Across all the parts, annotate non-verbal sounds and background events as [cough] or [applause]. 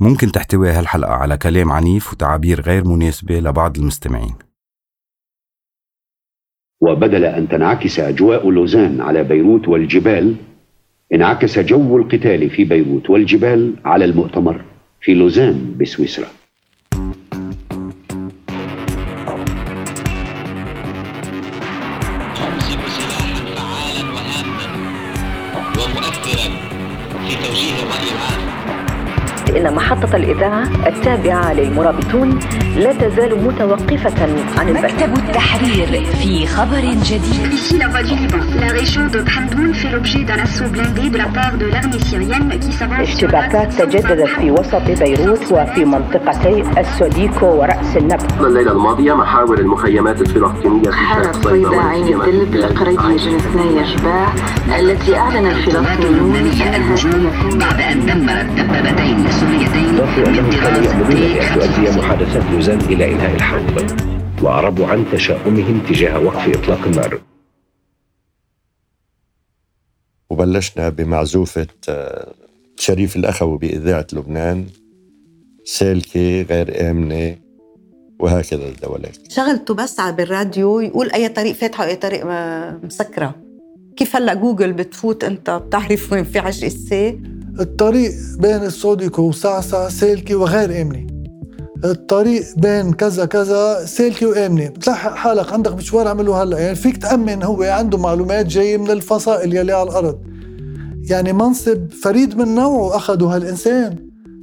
ممكن تحتوي هالحلقة على كلام عنيف وتعابير غير مناسبة لبعض المستمعين. وبدل أن تنعكس أجواء لوزان على بيروت والجبال انعكس جو القتال في بيروت والجبال على المؤتمر في لوزان بسويسرا. إن محطة الإذاعة التابعة للمرابطون لا تزال متوقفة عن البث. مكتب التحرير في خبر جديد. Ici la voix du Liban. La région de Khamdoun fait l'objet d'un assaut blindé de la part de l'armée syrienne qui s'avance sur اشتباكات تجددت في وسط بيروت وفي منطقتي السوديكو ورأس النبض الليلة الماضية محاور المخيمات الفلسطينية في حالة صيدا عين الدلب لقرية جنسنا يشباع التي أعلن الفلسطينيون أنها بعد أن دمرت دبابتين أضافوا أنهم كانوا يأملون بأن تؤدي محادثات لوزان إلى إنهاء الحرب وأعربوا عن تشاؤمهم تجاه وقف إطلاق النار وبلشنا بمعزوفة آه، شريف الأخوي بإذاعة لبنان سالكة غير آمنة وهكذا الدولات. شغلته بس على بالراديو يقول أي طريق فاتحة وأي طريق ما- مسكرة. كيف هلأ جوجل بتفوت أنت بتعرف وين في عجقة سير الطريق بين السوديكو وصعصع سالكي وغير آمنة. الطريق بين كذا كذا سالكي وآمنة. بتلاحق حالك عندك مشوار عمله هلأ. يعني فيك تأمن هو عنده معلومات جاية من الفصائل يلي على الأرض. يعني منصب فريد من نوعه أخده هالإنسان.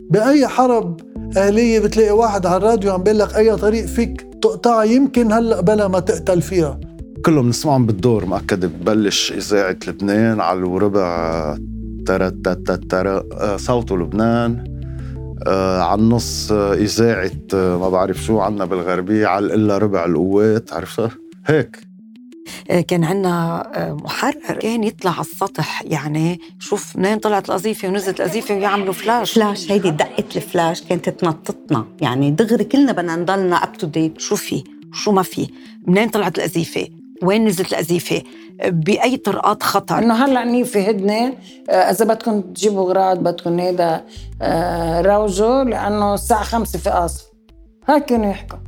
بأي حرب أهلية بتلاقي واحد على الراديو عم بيقول لك أي طريق فيك تقطع يمكن هلأ بلا ما تقتل فيها. كلهم بنسمعهم بالدور مؤكد ببلش إذاعة لبنان على الوربع آه، صوت لبنان آه، على النص آه، إذاعة آه، ما بعرف شو عنا بالغربية على إلا ربع القوات عرفتها هيك. كان عندنا محرر. كان يطلع على السطح يعني شوف منين طلعت القذيفه ونزلت القذيفه ويعملوا flash flash هيدي دقة الفلاش كانت تنططنا. يعني دغري كلنا بدنا نضلنا up to date شو في؟ شو ما في؟ منين طلعت القذيفه وين نزلت القذيفه بأي طرقات خطر؟ إنه هلأ نيفي هدنة آه، إذا بدكم تجيبوا غراض بدكم هيدا آه، روجوا لأنه الساعة خمسة في قاصف هيك كانوا يحكوا.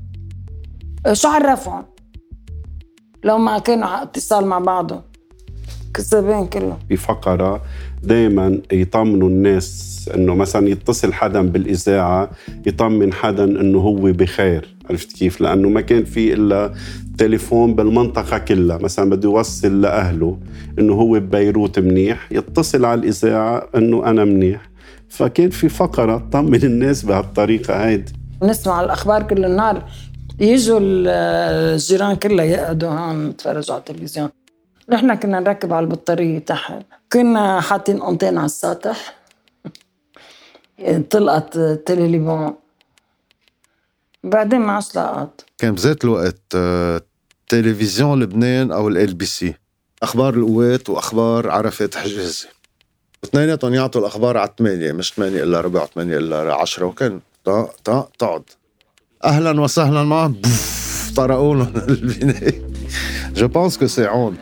آه، شو عرفهم؟ لو ما كانوا على اتصال مع بعضهم. كذابين كلهم. بفقرة دايما يطمنوا الناس إنه مثلا يتصل حدا بالإذاعة يطمن حدا إنه هو بخير. عرفت كيف؟ لأنه ما كان في إلا تليفون بالمنطقة كلها. مثلا بده يوصل لأهله إنه هو ببيروت منيح يتصل على الإذاعة إنه أنا منيح. فكان في فقرة تطمن الناس بهالطريقة هيدي. نسمع الأخبار كل النهار. يجوا ال- الجيران كلها يقعدوا هون يتفرجوا على التلفزيون. نحن كنا نركب على البطارية تحت. كنا حاطين أنطين على السطح. [laughs] طلقت تيلي ليبون بعدين عادش لقط كان بذات الوقت آه، تلفزيون لبنان أو ال بي سي. أخبار القوات وأخبار عرفات حجازي. اثنيناتهم يعطوا الأخبار على 8 مش 8 إلا ربع 8 إلا 10 وكان تقعد أهلا وسهلا معهم. طرقوا لهم البناية. جو بونس كو سي عون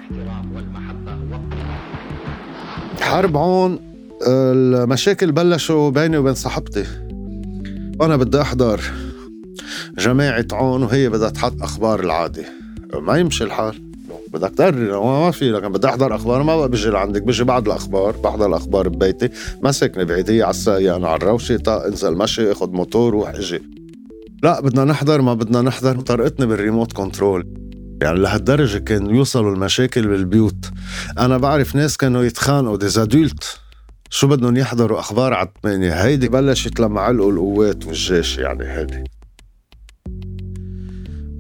حرب عون المشاكل بلشوا بيني وبين صاحبتي. وأنا بدي أحضر. جماعة عون وهي بدها تحط أخبار العادي ما يمشي الحال. بدك تقرر. ما في لكن بدي أحضر أخبار. ما بقى بجي لعندك بجي بعد الأخبار. بحضر الأخبار ببيتي. ما ساكنه بعيد هي على الساقية أنا على الروشة. طا انزل مشي اخذ موتور روح إجي. لا بدنا نحضر ما بدنا نحضر. طرقتني بال remote control. يعني لهالدرجة كان يوصلوا المشاكل بالبيوت. أنا بعرف ناس كانوا يتخانقوا these adults شو بدهم يحضروا؟ أخبار على الثمانية هيدي بلشت لما علقوا القوات والجيش يعني هيدي.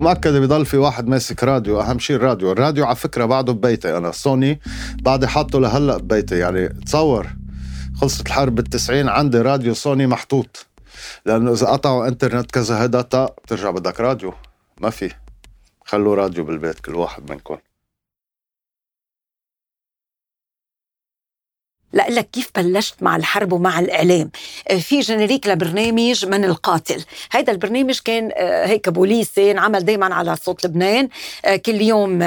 مؤكد بضل في واحد ماسك راديو أهم شيء الراديو. الراديو على فكرة بعده ببيتي. أنا سوني بعدي حاطه لهلأ ببيتي. يعني تصور خلصت الحرب بالتسعين عندي راديو سوني محطوط. لأنه إذا قطعوا إنترنت كذا هيدا بترجع بدك راديو. ما في. خلوا راديو بالبيت كل واحد منكم. لأقول لك كيف بلشت مع الحرب ومع الإعلام. آه، في جنريك لبرنامج من القاتل. هيدا البرنامج كان آه، هيك بوليسي انعمل دايما على صوت لبنان. آه، كل يوم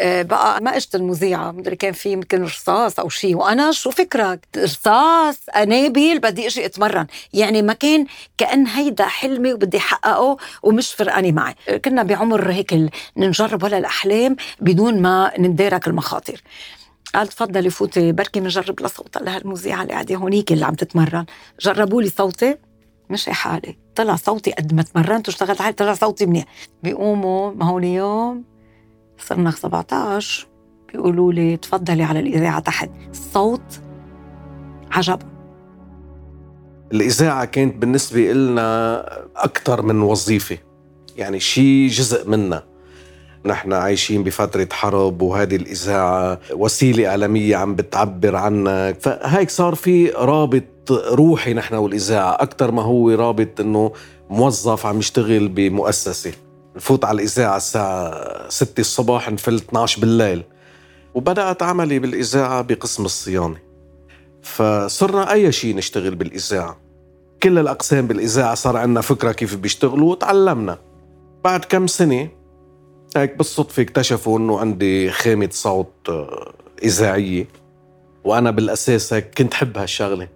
بقى ما اجت المذيعة. مدري كان في يمكن رصاص أو شيء وأنا شو فكرك؟ رصاص أنابل بدي أجي أتمرن. يعني ما كان كأن هيدا حلمي وبدي أحققه ومش فرقاني معي. كنا بعمر هيك نجرب ولا الأحلام بدون ما ندارك المخاطر. قال تفضلي فوتي بركي بنجرب لصوتها لهالمذيعة اللي قاعدة هونيك اللي عم تتمرن. جربوا لي صوتي مش حالي. طلع صوتي قد ما تمرنت واشتغلت حالي طلع صوتي منيح. بيقوموا ما هون يوم صرنا 17 بيقولوا لي تفضلي على الإذاعة تحت. الصوت عجب. الإذاعة كانت بالنسبة لنا أكثر من وظيفة يعني شيء جزء منا نحن عايشين بفترة حرب وهذه الإذاعة وسيلة إعلامية عم بتعبر عنك فهيك صار في رابط روحي نحن والإذاعة أكثر ما هو رابط إنه موظف عم يشتغل بمؤسسة. نفوت على الإذاعة الساعة 6 الصبح نفل 12 بالليل. وبدأت عملي بالإذاعة بقسم الصيانة. فصرنا أي شيء نشتغل بالإذاعة. كل الأقسام بالإذاعة صار عندنا فكرة كيف بيشتغلوا وتعلمنا. بعد كم سنة هيك بالصدفة اكتشفوا إنه عندي خامة صوت آه، إذاعية. وأنا بالأساس هيك كنت حب هالشغلة.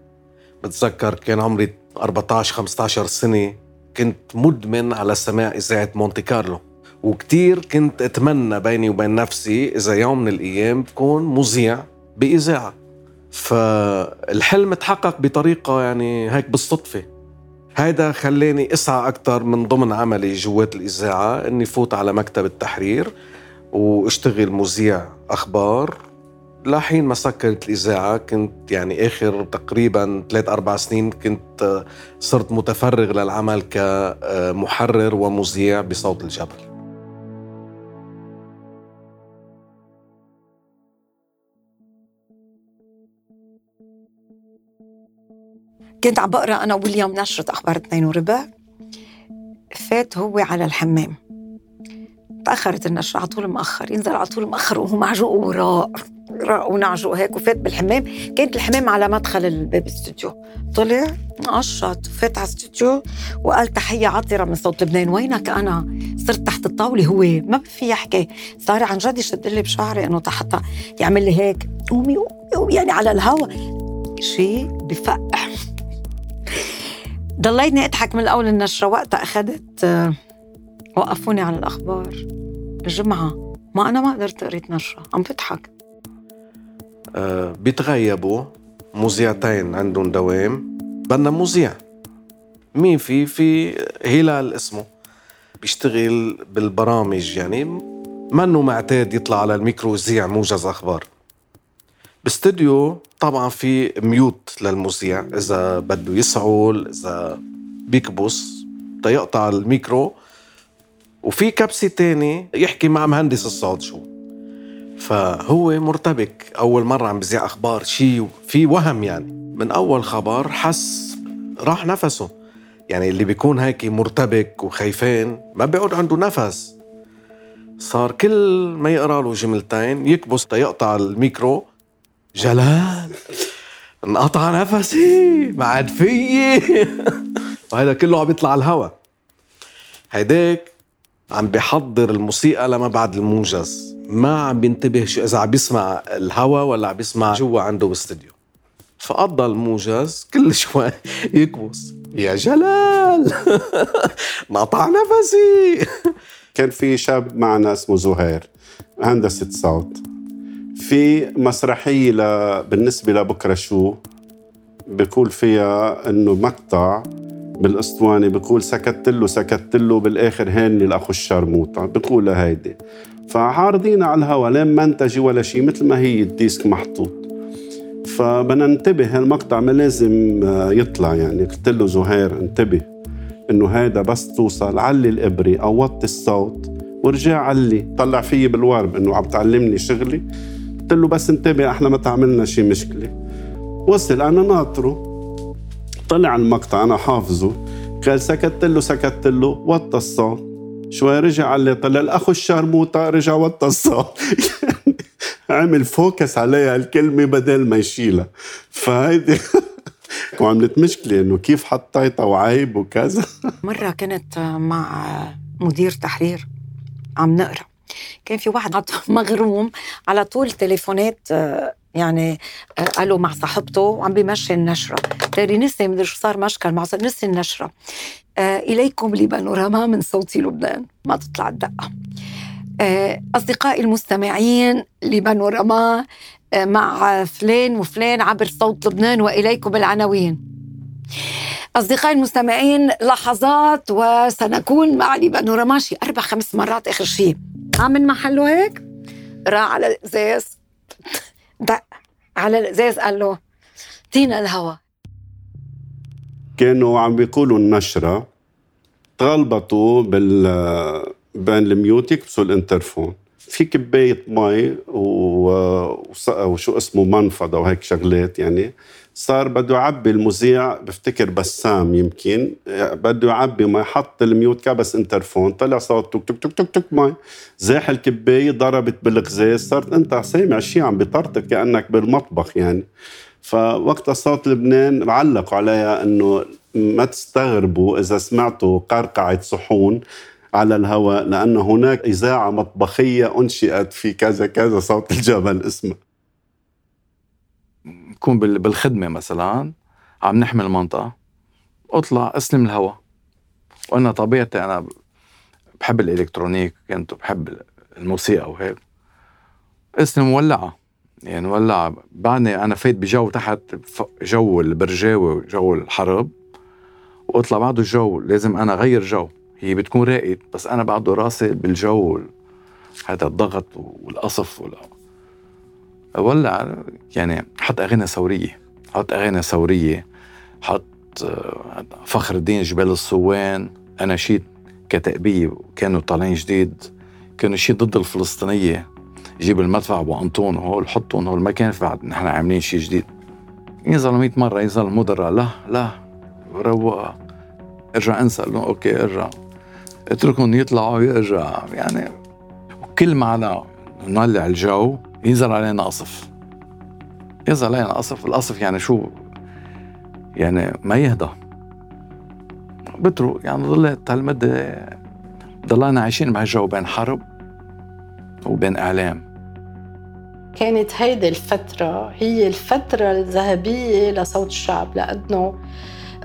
بتذكر كان عمري 14 15 سنة. كنت مدمن على سماع إذاعة مونتي كارلو. وكتير كنت أتمنى بيني وبين نفسي إذا يوم من الأيام بكون مذيع بإذاعة. فالحلم تحقق بطريقة يعني هيك بالصدفة. هيدا خلاني اسعى أكثر من ضمن عملي جوات الإذاعة إني فوت على مكتب التحرير وأشتغل مذيع أخبار. لحين ما سكرت الإذاعة كنت يعني آخر تقريبا ثلاث أربع سنين كنت صرت متفرغ للعمل كمحرر ومذيع بصوت الجبل. كنت عم بقرأ أنا ويليام نشرة أخبار اثنين وربع. فات هو على الحمام. تأخرت النشرة على طول مأخر ينزل على طول مأخر وهو معجوق وراء راء ونعجوق هيك وفات بالحمام. كانت الحمام على مدخل الباب الاستوديو طلع قشط فات على الاستوديو وقال تحية عطرة من صوت لبنان. وينك أنا؟ صرت تحت الطاولة هو. ما في يحكي. صار عن جد يشد لي بشعري إنه حتى يعمل لي هيك. قومي قومي يعني على الهوا. شيء بفقع. ضليتني أضحك من الأول النشره وقتها أخذت آه، وقفوني على الأخبار. الجمعه ما أنا ما قدرت قريت نشرة عم بضحك أه بيتغيبوا مذيعتين عندهم دوام. بدنا مذيع. مين في؟ في هلال اسمه. بيشتغل بالبرامج يعني منه معتاد يطلع على الميكرو يذيع موجز أخبار. باستديو طبعا في mute للمذيع. إذا بده يسعل إذا بيكبس يقطع الميكرو. وفي كبسة تاني يحكي مع مهندس الصوت شو. فهو مرتبك. أول مرة عم بزيع أخبار شيء في وهم يعني. من أول خبر حس راح نفسه. يعني اللي بيكون هيك مرتبك وخيفان ما بيقعد عنده نفس. صار كل ما يقرأ له جملتين يكبس تيقطع الميكرو. جلال انقطع نفسي ما عاد فيي وهذا كله عم يطلع على الهوا. هيداك عم بيحضر الموسيقى لما بعد الموجز. ما عم بينتبه شو إذا عم بيسمع الهوا ولا عم بيسمع جوا عنده بالاستديو فقضى الموجز كل شوي [laughs] يكبس. يا جلال! [laughs] نقطع نفسي! كان في شاب معنا اسمه زهير. هندسة صوت. في مسرحية ل... بالنسبة لبكرة شو؟ بقول فيها إنه مقطع بالأسطوانة بقول سكت له سكت له بالاخر هاني الاخو الشرموطة بقولها هيدي فعارضين على الهوا لين ما انتجي ولا شيء مثل ما هي الديسك محطوط. فبدنا ننتبه هالمقطع ما لازم يطلع يعني. قلت له زهير انتبه إنه هيدا بس توصل علي الابري أو وطي الصوت ورجع علي. طلع فيي بالورب إنه عم تعلمني شغلي. قلت له بس انتبه إحنا ما تعملنا شي مشكلة. وصل أنا ناطره. طلع المقطع أنا حافظه. قال سكت له سكت له وطى الصوت شوي رجع علي طلع الاخو الشرموطه رجع وطى الصوت [laughs] عمل فوكس عليها الكلمة بدل ما يشيلها. فهيدي [laughs] وعملت مشكلة إنه كيف حطيتها وعيب وكذا. [laughs] مرة كنت مع مدير تحرير عم نقرأ. كان في واحد [laughs] مغروم على طول تليفونات آه، يعني آه، قالوا مع صاحبته وعم بيمشي النشرة. تاري نسي مدري شو صار مشكل مع نسي النشرة. آه، إليكم لبانوراما من صوت لبنان. ما تطلع الدقة. أصدقائي المستمعين لبانوراما مع فلان وفلان عبر صوت لبنان وإليكم العناوين. أصدقائي المستمعين لحظات وسنكون مع لبانوراما شي أربع خمس مرات آخر شيء عامل محله هيك؟ راح على الإزاز. دق على الإزاز قال له تينا الهوا. كانوا عم بيقولوا النشرة تغلبطوا بال بين ال mute يكبسوا الانترفون. في كباية مي. وشو اسمه منفضة وهيك شغلات يعني. صار بده يعبي المذيع بفتكر بسام يمكن بده يعبي ما حط ال mute كبس انترفون طلع صوت توك توك توك توك توك مي زاح الكبايه ضربت بالغزاز صرت أنت سامع شيء عم بيطرطق كأنك بالمطبخ يعني. فوقتها صوت لبنان علقوا عليها إنه ما تستغربوا إذا سمعتوا قرقعة صحون. على الهواء لأن هناك إذاعة مطبخية أنشئت في كذا كذا صوت [laughs] الجبل اسمها نكون بالخدمة مثلا عم نحمل منطقه أطلع أسلم الهواء. وأنا طبيعتي أنا بحب الإلكترونيك كنت بحب الموسيقى وهيك. أسلم ولعه يعني ولع بعدني أنا فايت بجو تحت جو البرجاوي وجو الحرب. وأطلع بعده الجو. لازم أنا غير جو. هي بتكون راقد بس أنا بعده راسي بالجو هذا الضغط والقصف ولع يعني حط أغاني ثورية حط أغاني ثورية حط آه، فخر الدين جبال الصوان اناشيد كتأبية كانوا طالعين جديد كانوا شيء ضد الفلسطينية جيب المدفع أبو أنطون وهول حطهم هول ما كان بعد نحن عاملين شيء جديد. ينزل 100 مرة ينزل مدراء لا لا روقها ارجع انسى أوكي ارجع. اتركهم يطلعوا يرجع يعني وكل معنا نولع الجو ينزل علينا قصف. ينزل علينا قصف القصف يعني شو؟ يعني ما يهدى. بترو يعني ضلت هالمدة ضلينا عايشين بهالجو بين حرب وبين إعلام. كانت هيدي الفترة هي الفترة الذهبية لصوت الشعب لأنه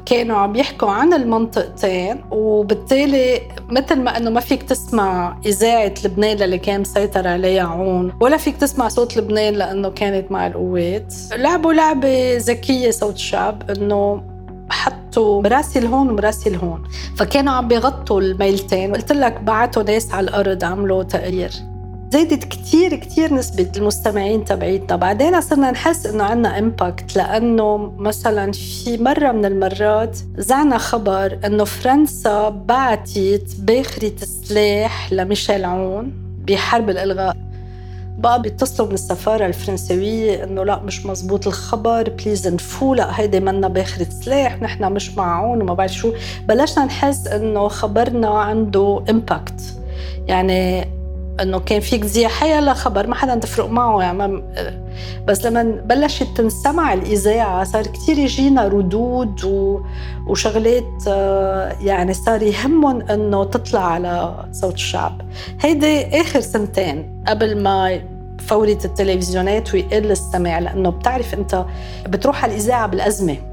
كانوا عم يحكوا عن المنطقتين وبالتالي مثل ما إنه ما فيك تسمع إذاعة لبنان اللي كان مسيطر عليها عون ولا فيك تسمع صوت لبنان لأنه كانت مع القوات. لعبوا لعبة ذكية صوت الشعب إنه حطوا مراسي هون ومراسي هون فكانوا عم بيغطوا الميلتين قلت لك بعتوا ناس على الأرض عملوا تقرير. زادت كتير كتير نسبة المستمعين تبعيتنا. بعدين صرنا نحس إنه عنا امباكت لأنه مثلا في مرة من المرات زعنا خبر إنه فرنسا بعتت باخرة سلاح لميشيل عون بحرب الإلغاء. بقى بيتصلوا من السفارة الفرنسوية إنه لا مش مزبوط الخبر please نفو لا هيدي منا باخرة سلاح نحن مش معون وما بعرف شو. بلشنا نحس إنه خبرنا عنده impact يعني إنه كان فيك تذيع حيلا خبر ما حدا تفرق معه يعني بس لما بلشت تنسمع الإذاعة صار كثير يجينا ردود و... وشغلات آه، يعني صار يهمهم إنه تطلع على صوت الشعب. هيدي آخر سنتين قبل ما فورة التلفزيونات ويقل السمع لأنه بتعرف أنت بتروح على الإذاعة بالأزمة.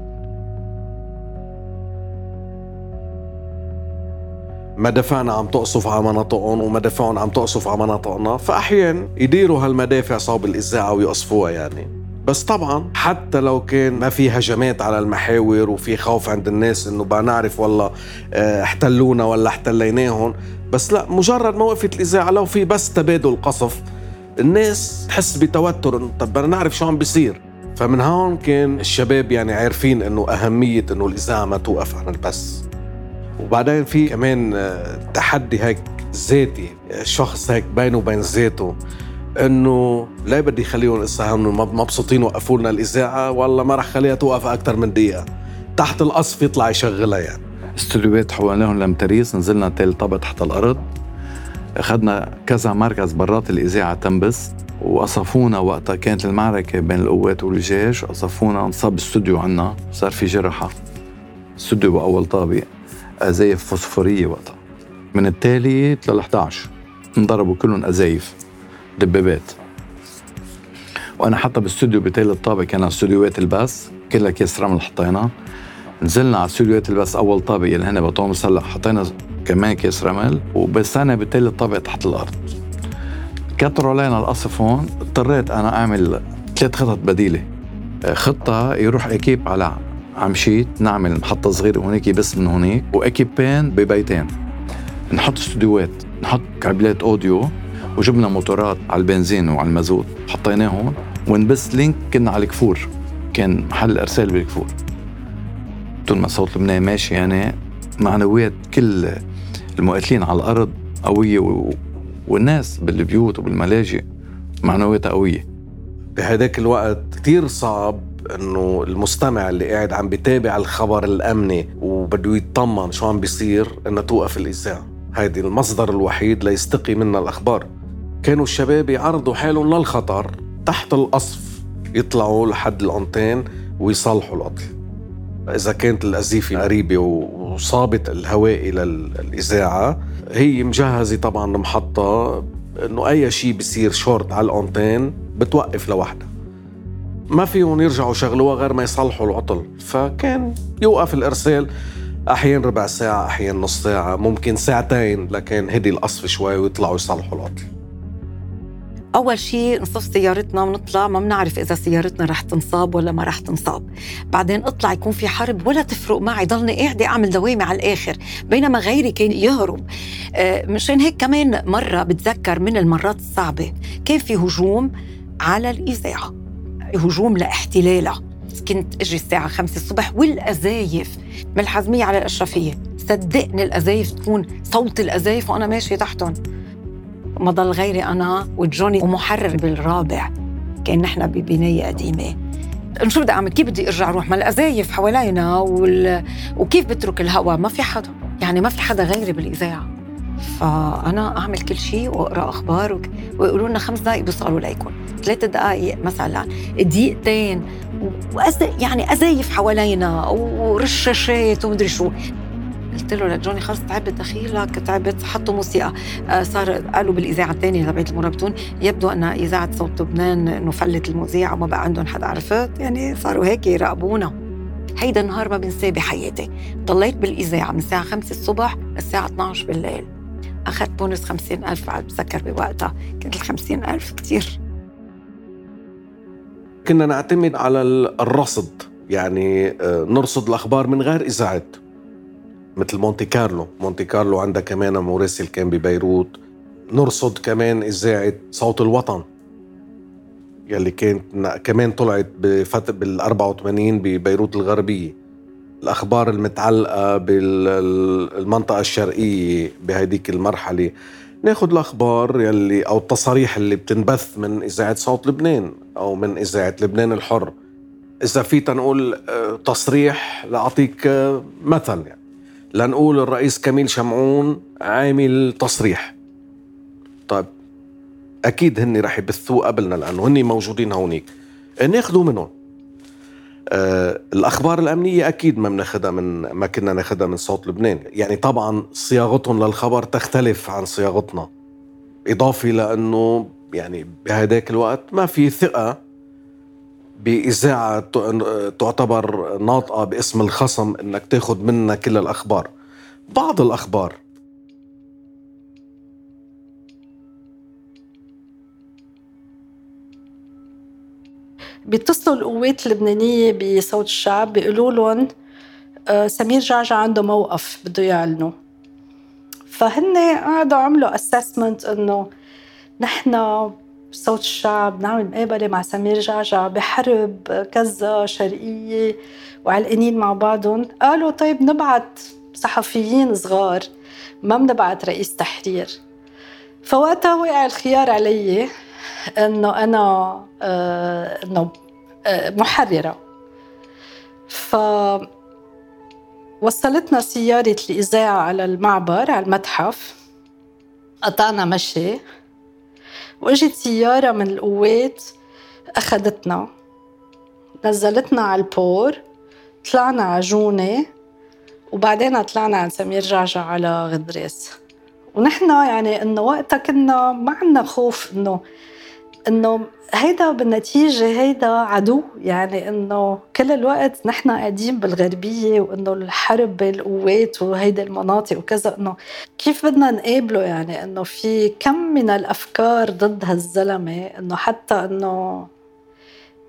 مدافعنا عم تقصف على مناطقهم ومدافعهم عم تقصف على مناطقنا فأحيانا يديروا هالمدافع صوب الإذاعة ويقصفوها يعني. بس طبعا حتى لو كان ما في هجمات على المحاور وفي خوف عند الناس إنه بقى نعرف والله آه، احتلونا ولا احتليناهم بس لا مجرد ما وقفت الإذاعة لو في بس تبادل قصف الناس تحس بتوتر إنه طب بدنا نعرف شو عم بيصير. فمن هون كان الشباب يعني عارفين إنه أهمية إنه الإذاعة ما توقف عن البث. وبعدين في كمان آه، تحدي هيك ذاتي شخص هيك بينه وبين ذاته إنه لا بدي خليهم هسه مبسوطين وقفوا لنا الإذاعة والله ما رح خليها توقف أكثر من دقيقة. تحت القصف يطلع يشغلها يعني. استوديوهات حولناهم لمتريس نزلنا تل طابق تحت الأرض. أخذنا كذا مركز برات الإذاعة تنبس وقصفونا وقتها كانت المعركة بين القوات والجيش قصفونا انصاب استوديو عنا صار في جرحة استوديو بأول طابق. أزايف فوسفورية وقتها. من التالي لل 11 انضربوا كلهم أزايف دبابات. وأنا حتى باستوديو بتالي الطابق كان استوديوهات الباس كلها كيس رمل حطينا نزلنا على استوديوهات الباس أول طابق اللي هنا بطون مسلح حطينا كمان كيس رمل وبسنا بالتالي الطابق تحت الأرض. كتروا علينا القصف هون اضطريت أنا أعمل ثلاث خطط بديلة. خطة يروح اكيب على عمشيت نعمل محطة صغيرة هونيك بس من هونيك وإكيبين ببيتين. نحط استوديوهات نحط كابلات أوديو وجبنا موتورات على البنزين وعلى المازوت حطيناهم ونبث لينك كنا على الكفور. كان محل أرسال بالكفور. طول ما صوت لبنان ماشي يعني معنويات كل المقاتلين على الأرض قوية و... والناس بالبيوت وبالملاجئ معنوياتها قوية. بهداك الوقت كتير صعب إنه المستمع اللي قاعد عم بيتابع الخبر الأمني وبده يطمن شو عم بيصير انه توقف الإذاعة. هيدي المصدر الوحيد ليستقي منا الأخبار. كانوا الشباب يعرضوا حالهم للخطر تحت القصف يطلعوا لحد الأنتين ويصلحوا القتل. إذا كانت القذيفه قريبة وصابت الهوائي للاذاعه هي مجهزة طبعا المحطه إنه أي شيء بيصير شورت على الأنتين بتوقف لوحدها. ما فيهم يرجعوا شغلوها غير ما يصلحوا العطل. فكان يوقف الإرسال أحيانا ربع ساعة أحيانا نص ساعة ممكن ساعتين لكن هدي القصف شوي ويطلعوا يصلحوا العطل. أول شيء نصف سيارتنا ونطلع ما بنعرف إذا سيارتنا رح تنصاب ولا ما رح تنصاب. بعدين اطلع يكون في حرب ولا تفرق معي ضلني قاعدة أعمل دوامة على الآخر بينما غيري كان يهرب. آه مشان هيك كمان مرة بتذكر من المرات الصعبة كان في هجوم على الإذاعة هجوم لاحتلالها. كنت أجي الساعة خمسة الصبح والأزايف من الحزمية على الأشرفية صدقني الأزايف تكون صوت الأزايف وأنا ماشية تحتهم. ما ضل غيري أنا وجوني ومحرر بالرابع كأن نحن ببناية قديمة. شو بدي أعمل؟ كيف بدي أرجع أروح؟ ما الأزايف حوالينا وال... وكيف بترك الهواء ما في حدا. يعني ما في حدا غيري بالإذاعة. فأنا أعمل كل شيء وأقرأ أخبار وك... ويقولوا لنا خمس دقائق بيوصلوا ليكم. ثلاث دقائق مثلا. دقيقتين. وأز... يعني أزايف حوالينا ورشاشات ومدري شو. قلت له لجوني خلص تعبت دخيلك تعبت حطوا موسيقى. آه صار قالوا بالإذاعة الثانية تبعت المرابطون يبدو أن إذاعة صوت لبنان انه فلت المذيع وما بقى عندهم حدا عرفت يعني صاروا هيك يراقبونا. هيدا النهار ما بنساه بحياتي. ضليت بالإذاعة من الساعة 5 الصبح للساعة 12 بالليل. أخذت بونس 50 ألف على بتذكر بوقتها. كانت ال 50 ألف كتير. كنا نعتمد على الرصد. يعني نرصد الأخبار من غير إذاعات مثل مونتي كارلو. مونتي كارلو عندها كمان مراسل كان ببيروت. نرصد كمان إذاعة صوت الوطن يلي كانت كمان طلعت بفترة بال 84 ببيروت الغربية. الأخبار المتعلقة بالمنطقة الشرقية بهديك المرحلة. ناخد الأخبار يلي أو التصاريح اللي بتنبث من إذاعة صوت لبنان أو من إذاعة لبنان الحر. إذا في تنقول تصريح لأعطيك مثل يعني. لنقول الرئيس كميل شمعون عامل تصريح. طيب أكيد هن رح يبثوه قبلنا لأنه هن موجودين هونيك. ناخذوا منهم. آه الأخبار الأمنية أكيد ما بناخذها من ما كنا ناخذها من صوت لبنان. يعني طبعا صياغتهم للخبر تختلف عن صياغتنا. إضافة لأنه يعني بهداك الوقت ما في ثقة بإذاعة تعتبر ناطقة باسم الخصم إنك تاخذ منا كل الأخبار. بعض الأخبار. بيتصلوا القوات اللبنانية بصوت الشعب بيقولوا لهم سمير جعجع عنده موقف بده يعلنه. فهن قعدوا عملوا اسسمنت إنه نحن صوت الشعب نعمل مقابله مع سمير جعجع بحرب كذا شرقية وعلقانين مع بعضهم. قالوا طيب نبعت صحفيين صغار ما بنبعت رئيس تحرير. فوقتها وقع الخيار علي إنه أنا آه إنه آه محررة. ف وصلتنا سيارة الإذاعة على المعبر على المتحف. قطعنا مشي. واجت سيارة من القوات أخذتنا. نزلتنا على البور طلعنا على جونة وبعدين طلعنا عند سمير جعجع على غدريس. ونحن يعني إنه وقتها كنا ما عندنا خوف إنه إنه هيدا بالنتيجة هيدا عدو يعني إنه كل الوقت نحن قاعدين بالغربية وإنه الحرب بين القوات وهيدي المناطق وكذا إنه كيف بدنا نقابله؟ يعني إنه في كم من الأفكار ضد هالزلمة إنه حتى إنه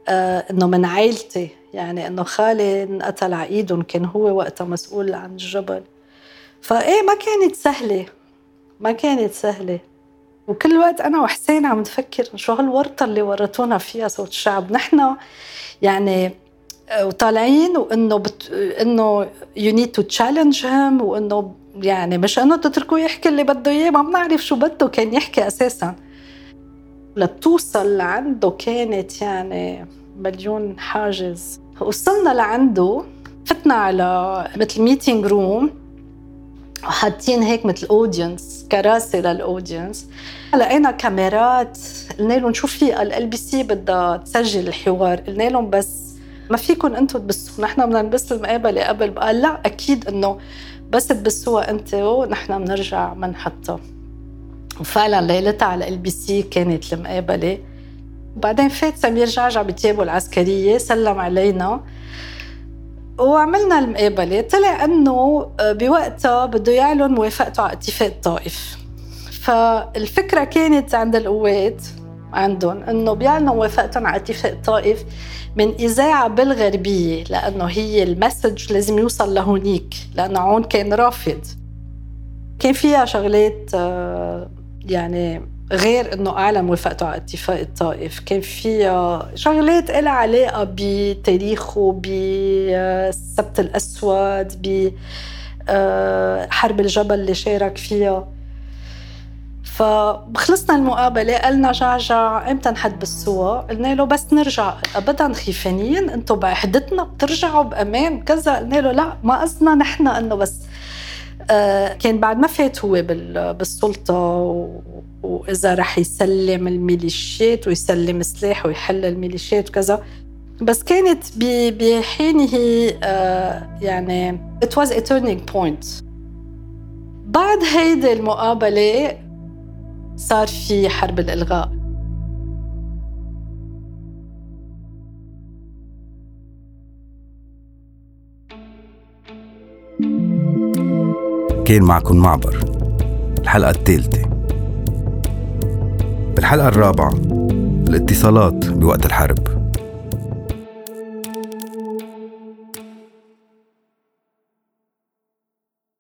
آه إنه من عائلتي يعني إنه خالي انقتل على كان هو وقتها مسؤول عن الجبل فإيه ما كانت سهلة ما كانت سهلة. وكل وقت أنا وحسين عم نفكر شو هالورطة اللي ورطونا فيها صوت الشعب. نحن يعني آه، وطالعين وإنه بت... إنه you need to challenge him وإنه يعني مش إنه تتركوه يحكي اللي بده إياه. ما بنعرف شو بده كان يحكي أساسا. لتوصل لعنده كانت يعني مليون حاجز. وصلنا لعنده فتنا على مثل meeting room وحاطين هيك مثل audience كراسي لل audience لقينا كاميرات قلنا لهم شو في؟ LBC بدها تسجل الحوار. قلنا لهم بس ما فيكم أنتم تبثوا نحن بدنا نبث المقابلة قبل. قال لا أكيد إنه بس تبثوها أنتوا نحن بنرجع بنحطها وفعلا ليلتها على LBC كانت المقابلة. وبعدين فات سمير جعجع بثيابه العسكرية سلم علينا. وعملنا المقابلة. طلع إنه آه، بوقتها بده يعلن موافقته على اتفاق الطائف. فالفكرة كانت عند القوات عندهم إنه بيعلنوا موافقتهم على اتفاق الطائف من إذاعة بالغربية لأنه هي المسج لازم يوصل لهونيك لأنه عون كان رافض. كان فيها شغلات آه، يعني غير إنه اعلن موافقته على اتفاق الطائف. كان فيها شغلات لها علاقة بتاريخه بالسبت الأسود بحرب الجبل اللي شارك فيها. فخلصنا المقابلة قالنا جعجع إمتى نحد بالسوا؟ قلنا له بس نرجع ابدا خيفانين أنتم بوحدتنا بترجعوا بأمان كذا. قلنا له لا ما قصدنا نحن إنه بس آه، كان بعد ما فات هو بالسلطة وإذا رح يسلم الميليشيات ويسلم سلاح ويحل الميليشيات وكذا. بس كانت بحينه آه، يعني it was a turning point. بعد هيدي المقابلة صار في حرب الإلغاء. كان معكم معبر. الحلقة الثالثة بالحلقة الرابعة الاتصالات بوقت الحرب.